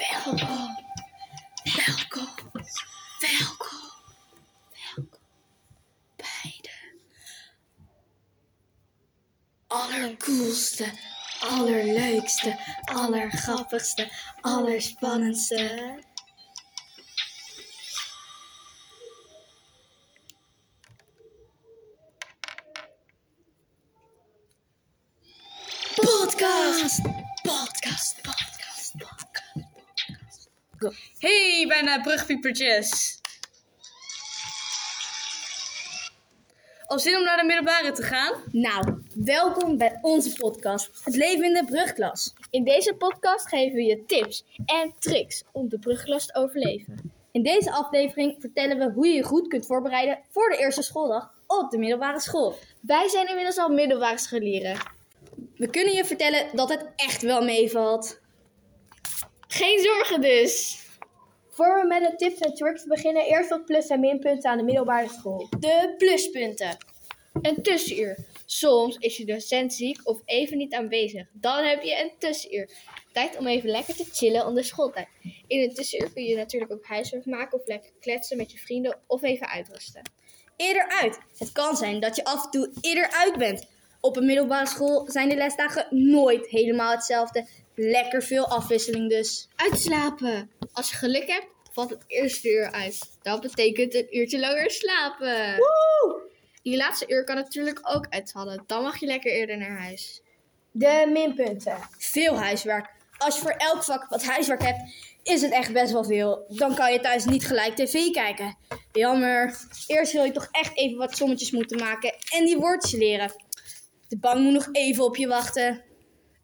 Welkom, welkom, welkom, welkom bij de allercoolste, allerleukste, allergrappigste, allerspannendste. Podcast, podcast. Hey, bijna brugpiepertjes. Al zin om naar de middelbare te gaan? Nou, welkom bij onze podcast, Het leven in de brugklas. In deze podcast geven we je tips en tricks om de brugklas te overleven. In deze aflevering vertellen we hoe je je goed kunt voorbereiden voor de eerste schooldag op de middelbare school. Wij zijn inmiddels al middelbare scholieren. We kunnen je vertellen dat het echt wel meevalt. Geen zorgen dus! Voor we met de tips en tricks beginnen, eerst wat plus- en minpunten aan de middelbare school. De pluspunten. Een tussenuur. Soms is je docent ziek of even niet aanwezig. Dan heb je een tussenuur. Tijd om even lekker te chillen onder schooltijd. In een tussenuur kun je natuurlijk ook huiswerk maken of lekker kletsen met je vrienden of even uitrusten. Eerder uit. Het kan zijn dat je af en toe eerder uit bent. Op een middelbare school zijn de lesdagen nooit helemaal hetzelfde. Lekker veel afwisseling dus. Uitslapen. Als je geluk hebt, valt het eerste uur uit. Dat betekent een uurtje langer slapen. Je laatste uur kan natuurlijk ook uitvallen. Dan mag je lekker eerder naar huis. De minpunten. Veel huiswerk. Als je voor elk vak wat huiswerk hebt, is het echt best wel veel. Dan kan je thuis niet gelijk tv kijken. Jammer. Eerst wil je toch echt even wat sommetjes moeten maken en die woordjes leren. De bank moet nog even op je wachten.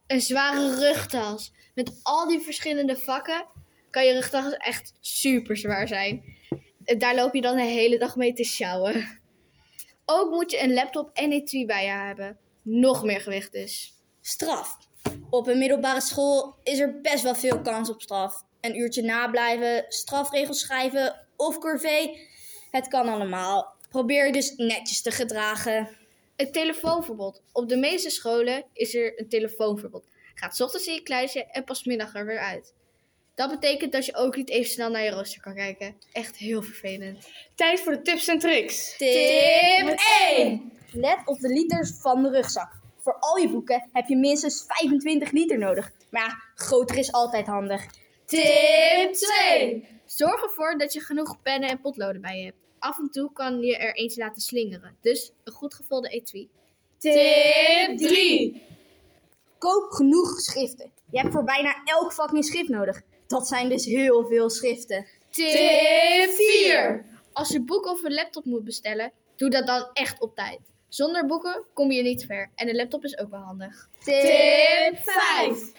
Een zware rugtas. Met al die verschillende vakken kan je rugtas echt super zwaar zijn. Daar loop je dan de hele dag mee te sjouwen. Ook moet je een laptop en etui bij je hebben. Nog meer gewicht dus. Straf. Op een middelbare school is er best wel veel kans op straf. Een uurtje nablijven, strafregels schrijven of corvée. Het kan allemaal. Probeer je dus netjes te gedragen. Een telefoonverbod. Op de meeste scholen is er een telefoonverbod. Gaat 's ochtends in je kluisje en pas middag er weer uit. Dat betekent dat je ook niet even snel naar je rooster kan kijken. Echt heel vervelend. Tijd voor de tips en tricks. Tip 1. Let op de liters van de rugzak. Voor al je boeken heb je minstens 25 liter nodig. Maar ja, groter is altijd handig. Tip 2. Zorg ervoor dat je genoeg pennen en potloden bij je hebt. Af en toe kan je er eentje laten slingeren. Dus een goed gevulde etui. Tip 3. Koop genoeg schriften. Je hebt voor bijna elk vak een schrift nodig. Dat zijn dus heel veel schriften. Tip 4. Als je boeken of een laptop moet bestellen, doe dat dan echt op tijd. Zonder boeken kom je niet ver. En een laptop is ook wel handig. Tip 5.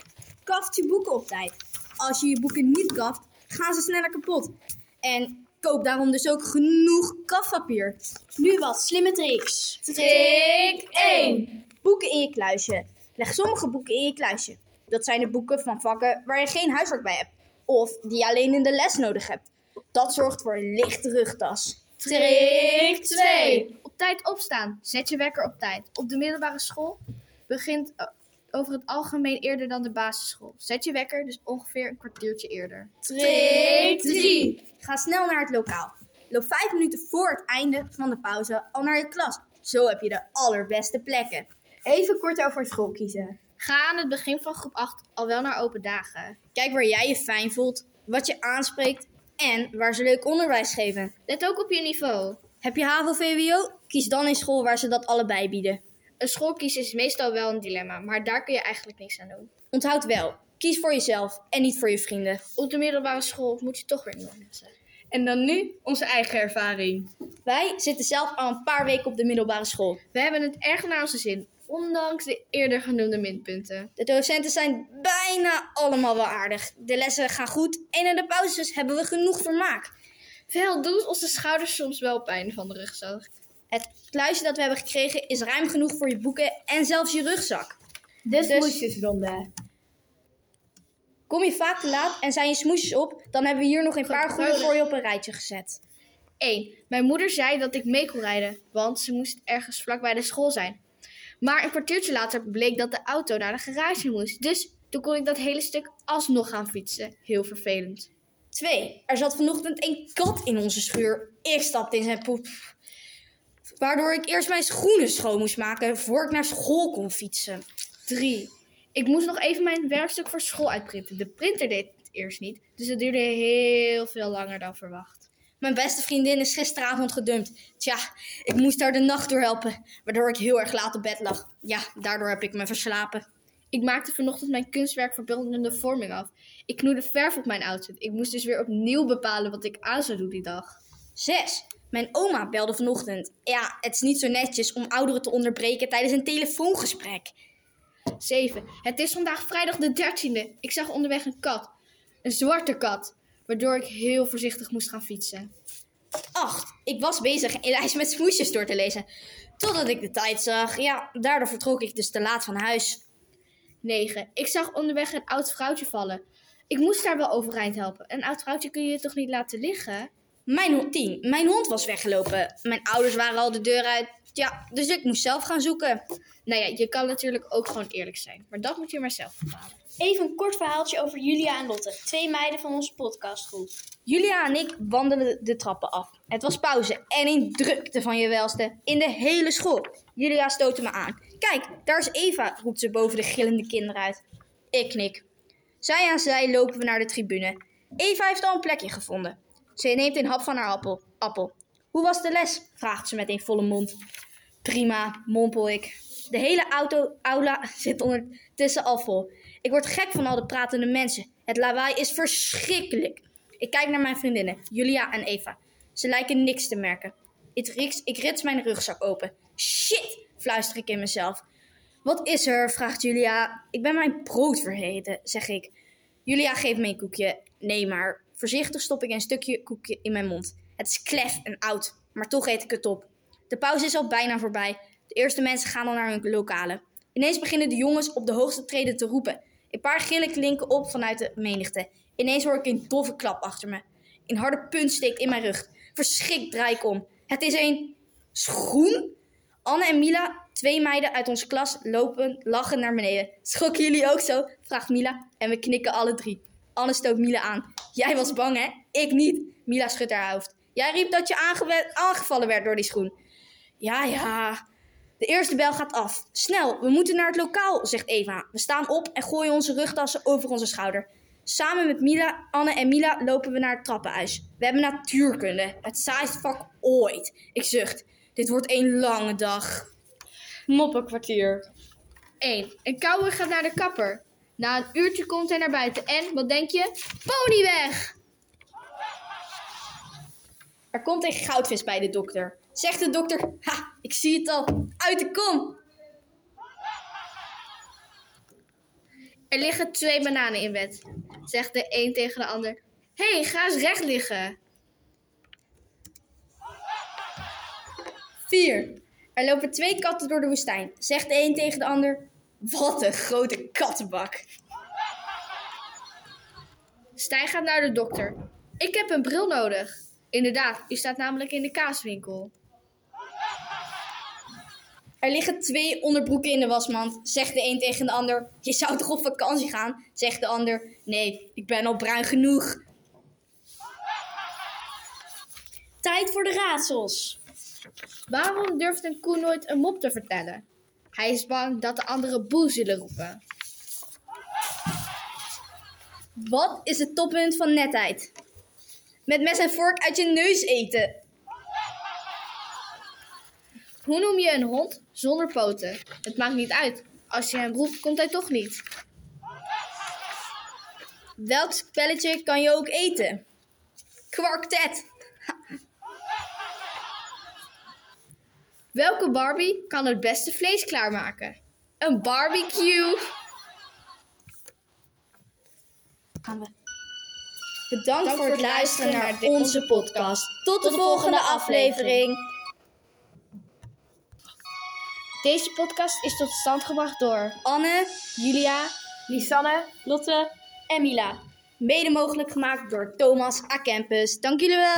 Kaft je boeken op tijd. Als je je boeken niet kaft, gaan ze sneller kapot. En koop daarom dus ook genoeg kaftpapier. Nu wat slimme tricks. Trick 1. Boeken in je kluisje. Leg sommige boeken in je kluisje. Dat zijn de boeken van vakken waar je geen huiswerk bij hebt. Of die je alleen in de les nodig hebt. Dat zorgt voor een lichte rugtas. Trick 2. Op tijd opstaan. Zet je wekker op tijd. Op de middelbare school begint eh, over het algemeen eerder dan de basisschool. Zet je wekker dus ongeveer een kwartiertje eerder. Trick 3. Ga snel naar het lokaal. Loop 5 minuten voor het einde van de pauze al naar je klas. Zo heb je de allerbeste plekken. Even kort over school kiezen. Ga aan het begin van groep 8 al wel naar open dagen. Kijk waar jij je fijn voelt, wat je aanspreekt en waar ze leuk onderwijs geven. Let ook op je niveau. Heb je HAVO-VWO? Kies dan een school waar ze dat allebei bieden. Een school kiezen is meestal wel een dilemma, maar daar kun je eigenlijk niks aan doen. Onthoud wel, kies voor jezelf en niet voor je vrienden. Op de middelbare school moet je toch weer nieuwe mensen. En dan nu onze eigen ervaring. Wij zitten zelf al een paar weken op de middelbare school. We hebben het erg naar onze zin, ondanks de eerder genoemde minpunten. De docenten zijn bijna allemaal wel aardig. De lessen gaan goed en in de pauzes hebben we genoeg vermaak. Veel doet onze schouders soms wel pijn van de rugzak. Het kluisje dat we hebben gekregen is ruim genoeg voor je boeken en zelfs je rugzak. De Dus- smoesjesronde. Kom je vaak te laat en zijn je smoesjes op, dan hebben we hier nog een paar goede voor je op een rijtje gezet. 1. Mijn moeder zei dat ik mee kon rijden, want ze moest ergens vlak bij de school zijn. Maar een kwartiertje later bleek dat de auto naar de garage moest. Dus Toen kon ik dat hele stuk alsnog gaan fietsen. Heel vervelend. 2. Er zat vanochtend een kat in onze schuur. Ik stapte in zijn poep. Waardoor ik eerst mijn schoenen schoon moest maken voor ik naar school kon fietsen. 3. Ik moest nog even mijn werkstuk voor school uitprinten. De printer deed het eerst niet, dus het duurde heel veel langer dan verwacht. Mijn beste vriendin is gisteravond gedumpt. Tja, ik moest haar de nacht door helpen, waardoor ik heel erg laat op bed lag. Ja, daardoor heb ik me verslapen. Ik maakte vanochtend mijn kunstwerk voor beeldende vorming af. Ik knoedde verf op mijn outfit. Ik moest dus weer opnieuw bepalen wat ik aan zou doen die dag. 6. Mijn oma belde vanochtend. Ja, het is niet zo netjes om ouderen te onderbreken tijdens een telefoongesprek. 7. Het is vandaag vrijdag de 13e. Ik zag onderweg een kat. Een zwarte kat. Waardoor ik heel voorzichtig moest gaan fietsen. 8. Ik was bezig een lijst met smoesjes door te lezen. Totdat ik de tijd zag. Ja, daardoor vertrok ik dus te laat van huis. 9. Ik zag onderweg een oud vrouwtje vallen. Ik moest haar wel overeind helpen. Een oud vrouwtje kun je toch niet laten liggen? Mijn hond 10. Mijn hond was weggelopen. Mijn ouders waren al de deur uit. Ja, dus ik moest zelf gaan zoeken. Nou ja, je kan natuurlijk ook gewoon eerlijk zijn. Maar dat moet je maar zelf bepalen. Even een kort verhaaltje over Julia en Lotte. Twee meiden van onze podcastgroep. Julia en ik wandelden de trappen af. Het was pauze en in drukte van je welste in de hele school. Julia stootte me aan. Kijk, daar is Eva, roept ze boven de gillende kinderen uit. Ik knik. Zij aan zij lopen we naar de tribune. Eva heeft al een plekje gevonden. Ze neemt een hap van haar appel. appel. Hoe was de les? vraagt ze met een volle mond. Prima, mompel ik. De hele auto, aula zit ondertussen al vol. Ik word gek van al de pratende mensen. Het lawaai is verschrikkelijk. Ik kijk naar mijn vriendinnen, Julia en Eva. Ze lijken niks te merken. Ik rits, ik rits mijn rugzak open. Shit, fluister ik in mezelf. Wat is er? vraagt Julia. Ik ben mijn brood vergeten, zeg ik. Julia geeft me een koekje. Nee, maar voorzichtig stop ik een stukje koekje in mijn mond. Het is klef en oud, maar toch eet ik het op. De pauze is al bijna voorbij. De eerste mensen gaan al naar hun lokalen. Ineens beginnen de jongens op de hoogste treden te roepen. Een paar gillen klinken op vanuit de menigte. Ineens hoor ik een doffe klap achter me. Een harde punt steekt in mijn rug. Verschrikt draai ik om. Het is een schoen? Anne en Mila, twee meiden uit onze klas, lopen lachen naar beneden. Schrokken jullie ook zo? vraagt Mila en we knikken alle drie. Anne stoot Mila aan. Jij was bang, hè? Ik niet. Mila schudt haar hoofd. Jij riep dat je aangevallen werd door die schoen. Ja, ja. De eerste bel gaat af. Snel, we moeten naar het lokaal, zegt Eva. We staan op en gooien onze rugtassen over onze schouder. Samen met Mila, Anne en Mila lopen we naar het trappenhuis. We hebben natuurkunde. Het saaiste vak ooit. Ik zucht. Dit wordt een lange dag. Moppenkwartier. 1. Een cowboy gaat naar de kapper. Na een uurtje komt hij naar buiten en, wat denk je? Pony weg! Er komt een goudvis bij de dokter. Zegt de dokter, ha, ik zie het al. Uit de kom. Er liggen twee bananen in bed. Zegt de een tegen de ander. Hé, hey, ga eens recht liggen. 4. Er lopen twee katten door de woestijn. Zegt de een tegen de ander, wat een grote kattenbak. Stijn gaat naar de dokter. Ik heb een bril nodig. Inderdaad, u staat namelijk in de kaaswinkel. Er liggen twee onderbroeken in de wasmand. Zegt de een tegen de ander, je zou toch op vakantie gaan? Zegt de ander, nee, ik ben al bruin genoeg. Tijd voor de raadsels. Waarom durft een koe nooit een mop te vertellen? Hij is bang dat de anderen boe zullen roepen. Wat is het toppunt van netheid? Met mes en vork uit je neus eten. Hoe noem je een hond zonder poten? Het maakt niet uit. Als je hem roept, komt hij toch niet. Welk spelletje kan je ook eten? Kwartet. Welke Barbie kan het beste vlees klaarmaken? Een barbecue. Gaan we. Bedankt voor het luisteren naar onze podcast. Tot de volgende aflevering. Deze podcast is tot stand gebracht door Anne, Julia, Lisanne. Lotte. en Mila. Mede mogelijk gemaakt door Thomas A. Campus. Dank jullie wel.